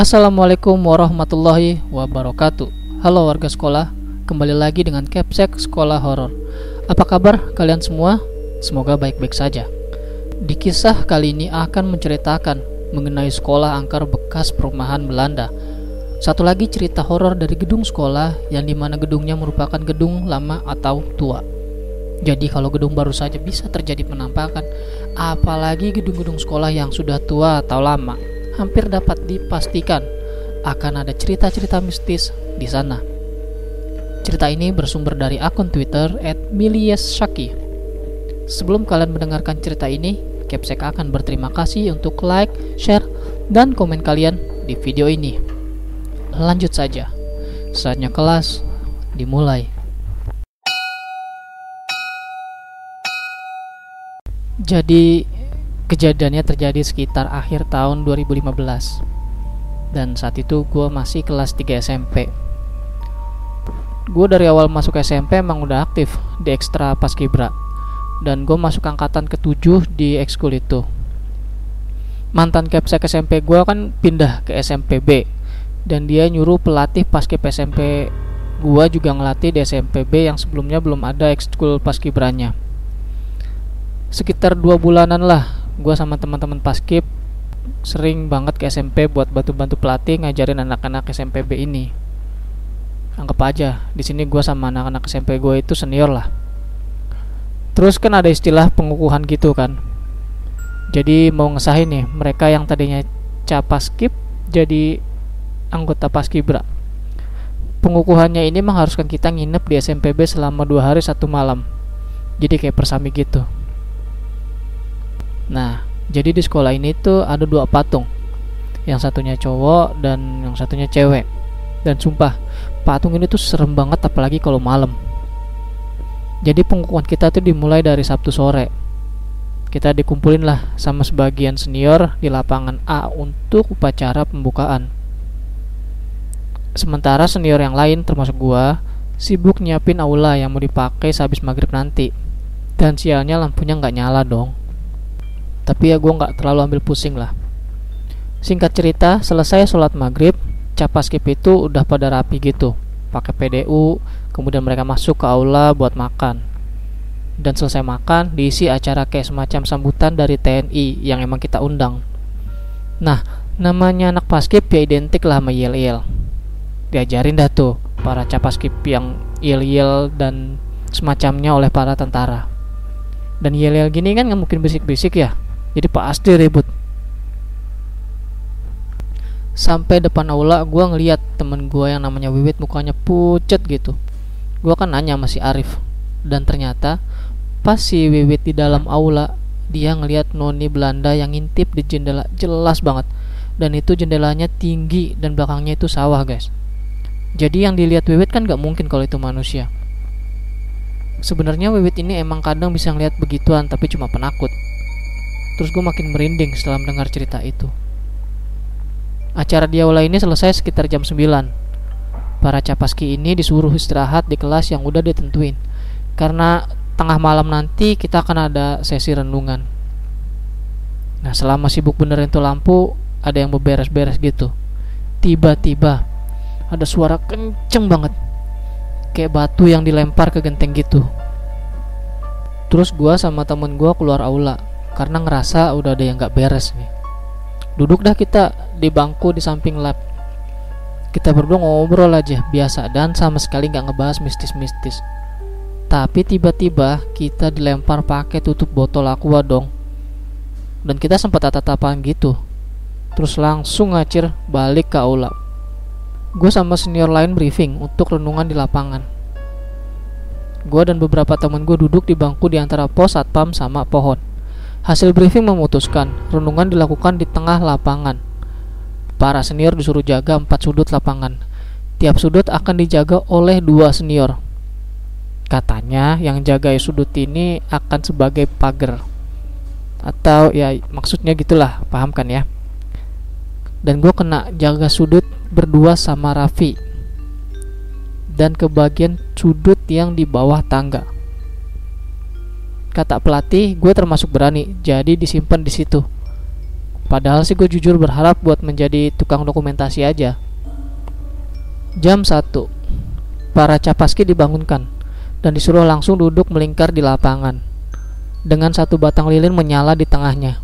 Assalamualaikum warahmatullahi wabarakatuh. Halo warga sekolah Kembali lagi dengan Capsek Sekolah Horor. Apa kabar kalian semua? Semoga baik-baik saja. Di kisah kali ini akan menceritakan Mengenai sekolah angker bekas perumahan Belanda. Satu lagi cerita horor dari gedung sekolah Yang di mana gedungnya merupakan gedung lama atau tua. Jadi kalau gedung baru saja bisa terjadi penampakan, apalagi gedung-gedung sekolah yang sudah tua atau lama, hampir dapat dipastikan akan ada cerita-cerita mistis di sana. Cerita ini bersumber dari akun Twitter @milieshaki. Sebelum kalian mendengarkan cerita ini, Capsek akan berterima kasih untuk like, share, dan komen kalian di video ini. Lanjut saja. Saatnya kelas dimulai. Jadi kejadiannya terjadi sekitar akhir tahun 2015 dan saat itu gue masih kelas 3 SMP gue dari awal masuk SMP emang udah aktif di ekstra paskibra. Dan gue masuk angkatan ke-7 di ekskul itu. Mantan capsek SMP gue kan pindah ke SMPB dan dia nyuruh pelatih paskib SMP gue juga ngelatih di SMPB yang sebelumnya belum ada ekskul paskibranya. Sekitar dua bulanan lah gue sama teman-teman paskib sering banget ke SMP buat bantu-bantu pelatih ngajarin anak-anak SMPB ini. Anggap aja di sini gue sama anak-anak SMP gue itu senior lah. Terus kan ada istilah pengukuhan gitu kan. Jadi mau ngesahin nih mereka yang tadinya capaskib jadi anggota paskibra pengukuhannya ini mengharuskan kita nginep di SMPB selama dua hari satu malam. Jadi kayak persami gitu Nah, jadi di sekolah ini tuh ada dua patung. Yang satunya cowok dan yang satunya cewek. Dan sumpah, patung ini tuh serem banget apalagi kalau malam. Jadi pengukuhan kita tuh dimulai dari Sabtu sore. Kita dikumpulin lah sama sebagian senior di lapangan A untuk upacara pembukaan. Sementara senior yang lain termasuk gua sibuk nyiapin aula yang mau dipakai sehabis maghrib nanti. Dan sialnya lampunya nggak nyala dong tapi ya gue nggak terlalu ambil pusing lah. Singkat cerita selesai sholat maghrib capaskip itu udah pada rapi gitu. Pakai PDU kemudian mereka masuk ke aula buat makan. Dan selesai makan diisi acara kayak semacam sambutan dari TNI yang emang kita undang. Nah namanya anak paskip ya identik lah sama yel yel diajarin dah tuh para capaskip yang yel yel dan semacamnya oleh para tentara. Dan yel yel gini kan nggak mungkin bisik-bisik ya jadi pasti ribut. Sampai depan aula gue ngeliat temen gue yang namanya Wiwit mukanya pucet gitu. Gue kan nanya masih Arif. Dan ternyata pas si Wiwit di dalam aula dia ngeliat noni Belanda yang ngintip di jendela jelas banget. Dan itu jendelanya tinggi dan belakangnya itu sawah guys. Jadi yang dilihat Wiwit kan gak mungkin kalau itu manusia. Sebenarnya Wiwit ini emang kadang bisa ngeliat begituan tapi cuma penakut Terus gue makin merinding setelah mendengar cerita itu. Acara di aula ini selesai sekitar jam 9. Para capaski ini disuruh istirahat di kelas yang udah ditentuin. Karena tengah malam nanti kita akan ada sesi renungan. Nah selama sibuk benerin tuh lampu, ada yang beberes-beres gitu. Tiba-tiba ada suara kenceng banget. Kayak batu yang dilempar ke genteng gitu. Terus gua sama temen gua keluar aula karena ngerasa udah ada yang gak beres nih. Duduk dah kita di bangku di samping lab. Kita berdua ngobrol aja biasa dan sama sekali gak ngebahas mistis-mistis. Tapi tiba-tiba kita dilempar pakai tutup botol aqua dong. Dan kita sempat tatapan gitu. Terus langsung ngacir balik ke aula. Gue sama senior lain briefing untuk renungan di lapangan. Gue dan beberapa temen gue duduk di bangku di antara pos satpam sama pohon Hasil briefing memutuskan renungan dilakukan di tengah lapangan. Para senior disuruh jaga empat sudut lapangan. Tiap sudut akan dijaga oleh dua senior. Katanya yang jaga sudut ini akan sebagai pagar. Atau ya maksudnya gitulah, paham kan ya? Dan gue kena jaga sudut berdua sama Raffi. Dan ke bagian sudut yang di bawah tangga kata pelatih gue termasuk berani jadi disimpan di situ Padahal sih gue jujur berharap buat menjadi tukang dokumentasi aja. Jam 1 Para capaski dibangunkan dan disuruh langsung duduk melingkar di lapangan dengan satu batang lilin menyala di tengahnya.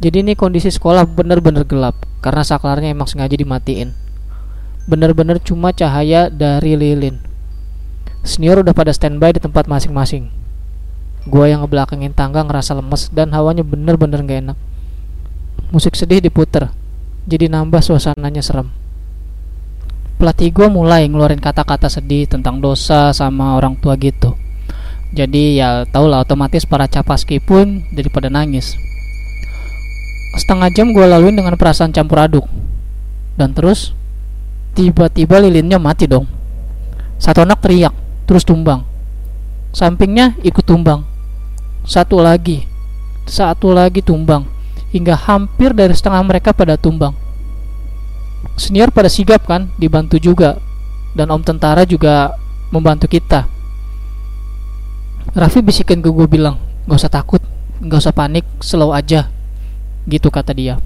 Jadi ini kondisi sekolah bener-bener gelap karena saklarnya emang sengaja dimatiin. Bener-bener cuma cahaya dari lilin. Senior udah pada standby di tempat masing-masing. Gua yang ngebelakangin tangga ngerasa lemes dan hawanya bener-bener gak enak. Musik sedih diputer, jadi nambah suasananya serem. Pelatih gue mulai ngeluarin kata-kata sedih tentang dosa sama orang tua gitu. Jadi ya tau lah otomatis para capaski pun daripada nangis. Setengah jam gue laluin dengan perasaan campur aduk. Dan terus tiba-tiba lilinnya mati dong. Satu anak teriak terus tumbang. Sampingnya ikut tumbang satu lagi. Satu lagi tumbang. Hingga hampir dari setengah mereka pada tumbang. Senior pada sigap kan dibantu juga. Dan om tentara juga membantu kita. Raffi bisikin ke gue bilang gak usah takut gak usah panik slow aja. Gitu kata dia.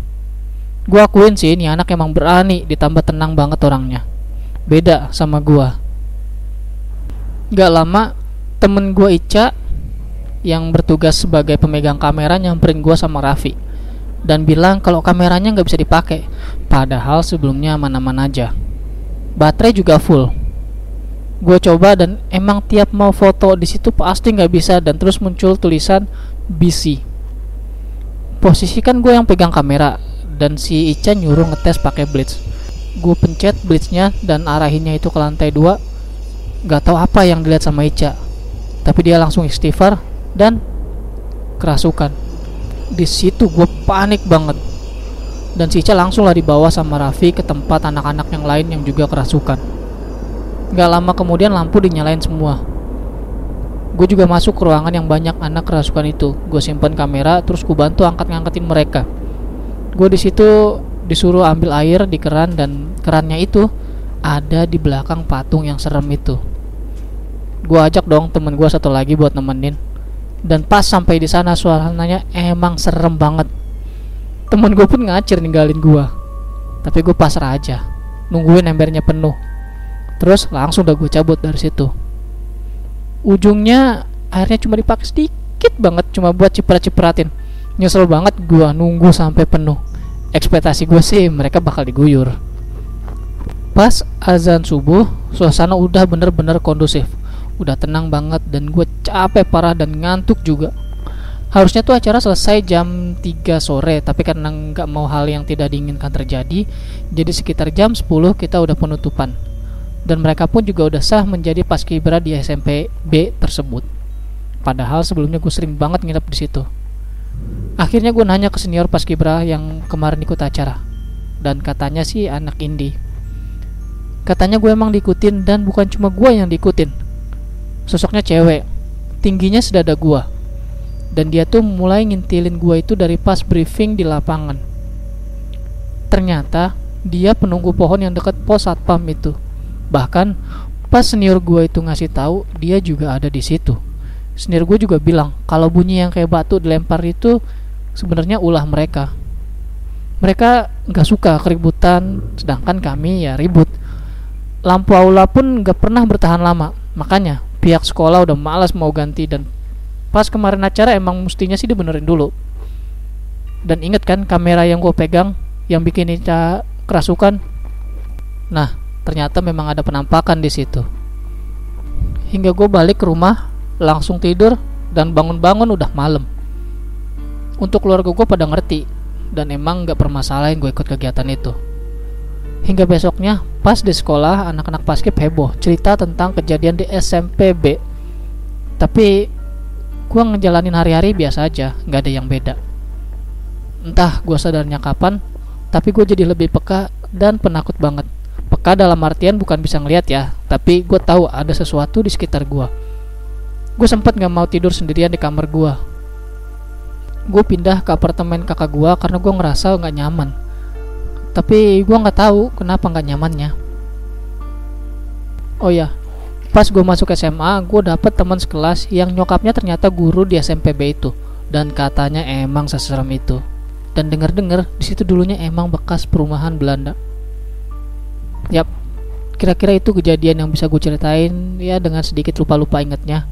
Gue akuin sih ini anak emang berani ditambah tenang banget orangnya. Beda sama gue gak lama temen gue Ica yang bertugas sebagai pemegang kamera nyamperin gue sama Raffi. Dan bilang kalau kameranya nggak bisa dipakai padahal sebelumnya aman-aman aja. Baterai juga full. Gue coba dan emang tiap mau foto di situ pasti nggak bisa dan terus muncul tulisan busy posisi kan gue yang pegang kamera dan si Ica nyuruh ngetes pakai blitz. Gue pencet blitznya dan arahinnya itu ke lantai dua. Nggak tahu apa yang dilihat sama Ica tapi dia langsung istighfar dan kerasukan. Di situ gue panik banget. Dan si langsung lah dibawa sama Raffi ke tempat anak-anak yang lain yang juga kerasukan. Gak lama kemudian lampu dinyalain semua. Gue juga masuk ke ruangan yang banyak anak kerasukan itu. Gue simpen kamera terus gue bantu angkat-ngangkatin mereka. Gue di situ disuruh ambil air di keran dan kerannya itu ada di belakang patung yang serem itu. Gue ajak dong temen gue satu lagi buat nemenin dan pas sampai di sana suasananya emang serem banget. Temen gue pun ngacir ninggalin gue tapi gue pasrah aja. Nungguin embernya penuh. Terus langsung udah gue cabut dari situ. Ujungnya airnya cuma dipakai sedikit banget cuma buat ciprat-cipratin. Nyesel banget gue nunggu sampai penuh. Ekspektasi gue sih mereka bakal diguyur. Pas azan subuh suasana udah bener-bener kondusif udah tenang banget dan gue capek parah dan ngantuk juga. Harusnya tuh acara selesai jam 3 sore tapi karena nggak mau hal yang tidak diinginkan terjadi jadi sekitar jam 10 kita udah penutupan. Dan mereka pun juga udah sah menjadi paskibra di SMP B tersebut. Padahal sebelumnya gue sering banget nginep di situ. Akhirnya gue nanya ke senior paskibra yang kemarin ikut acara. Dan katanya sih anak indie. Katanya gue emang diikutin dan bukan cuma gue yang diikutin sosoknya cewek. Tingginya sedada gua. Dan dia tuh mulai ngintilin gua itu dari pas briefing di lapangan. Ternyata dia penunggu pohon yang dekat pos satpam itu. Bahkan pas senior gua itu ngasih tahu dia juga ada di situ. Senior gua juga bilang kalau bunyi yang kayak batu dilempar itu sebenarnya ulah mereka. Mereka nggak suka keributan sedangkan kami ya ribut. Lampu aula pun nggak pernah bertahan lama. Makanya pihak sekolah udah malas mau ganti dan pas kemarin acara emang mestinya sih dibenerin dulu. Dan inget kan kamera yang gue pegang yang bikin Ica kerasukan? Nah ternyata memang ada penampakan di situ. Hingga gue balik ke rumah langsung tidur dan bangun-bangun udah malam. Untuk keluarga gue pada ngerti dan emang gak permasalahin gue ikut kegiatan itu. Hingga besoknya, pas di sekolah, anak-anak basket heboh cerita tentang kejadian di SMP B. Tapi gue ngejalanin hari-hari biasa aja, nggak ada yang beda. Entah gue sadarnya kapan, tapi gue jadi lebih peka dan penakut banget. Peka dalam artian bukan bisa ngeliat ya, tapi gue tahu ada sesuatu di sekitar gue. Gue sempet gak mau tidur sendirian di kamar gue. Gue pindah ke apartemen kakak gue karena gue ngerasa gak nyaman tapi gue nggak tahu kenapa nggak nyamannya oh ya pas gue masuk SMA gue dapet teman sekelas yang nyokapnya ternyata guru di SMPB itu dan katanya emang seserem itu dan dengar-dengar di situ dulunya emang bekas perumahan Belanda. Yap, kira-kira itu kejadian yang bisa gue ceritain ya dengan sedikit lupa-lupa ingetnya.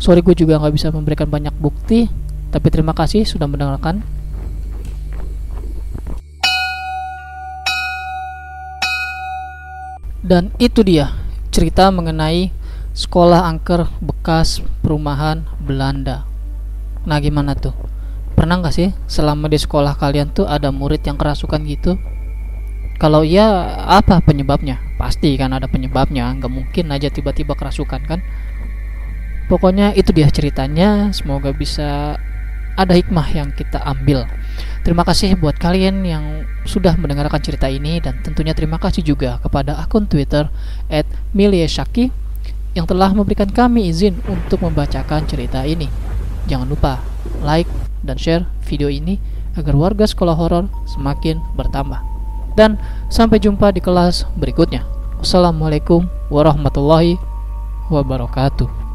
Sorry gue juga nggak bisa memberikan banyak bukti, tapi terima kasih sudah mendengarkan. Dan itu dia cerita mengenai sekolah angker bekas perumahan Belanda. Nah gimana tuh? Pernah nggak sih selama di sekolah kalian tuh ada murid yang kerasukan gitu? Kalau iya apa penyebabnya? Pasti kan ada penyebabnya, nggak mungkin aja tiba-tiba kerasukan kan? Pokoknya itu dia ceritanya, semoga bisa ada hikmah yang kita ambil. Terima kasih buat kalian yang sudah mendengarkan cerita ini dan tentunya terima kasih juga kepada akun Twitter @milieshaki yang telah memberikan kami izin untuk membacakan cerita ini. Jangan lupa like dan share video ini agar warga sekolah horor semakin bertambah. Dan sampai jumpa di kelas berikutnya. Wassalamualaikum warahmatullahi wabarakatuh.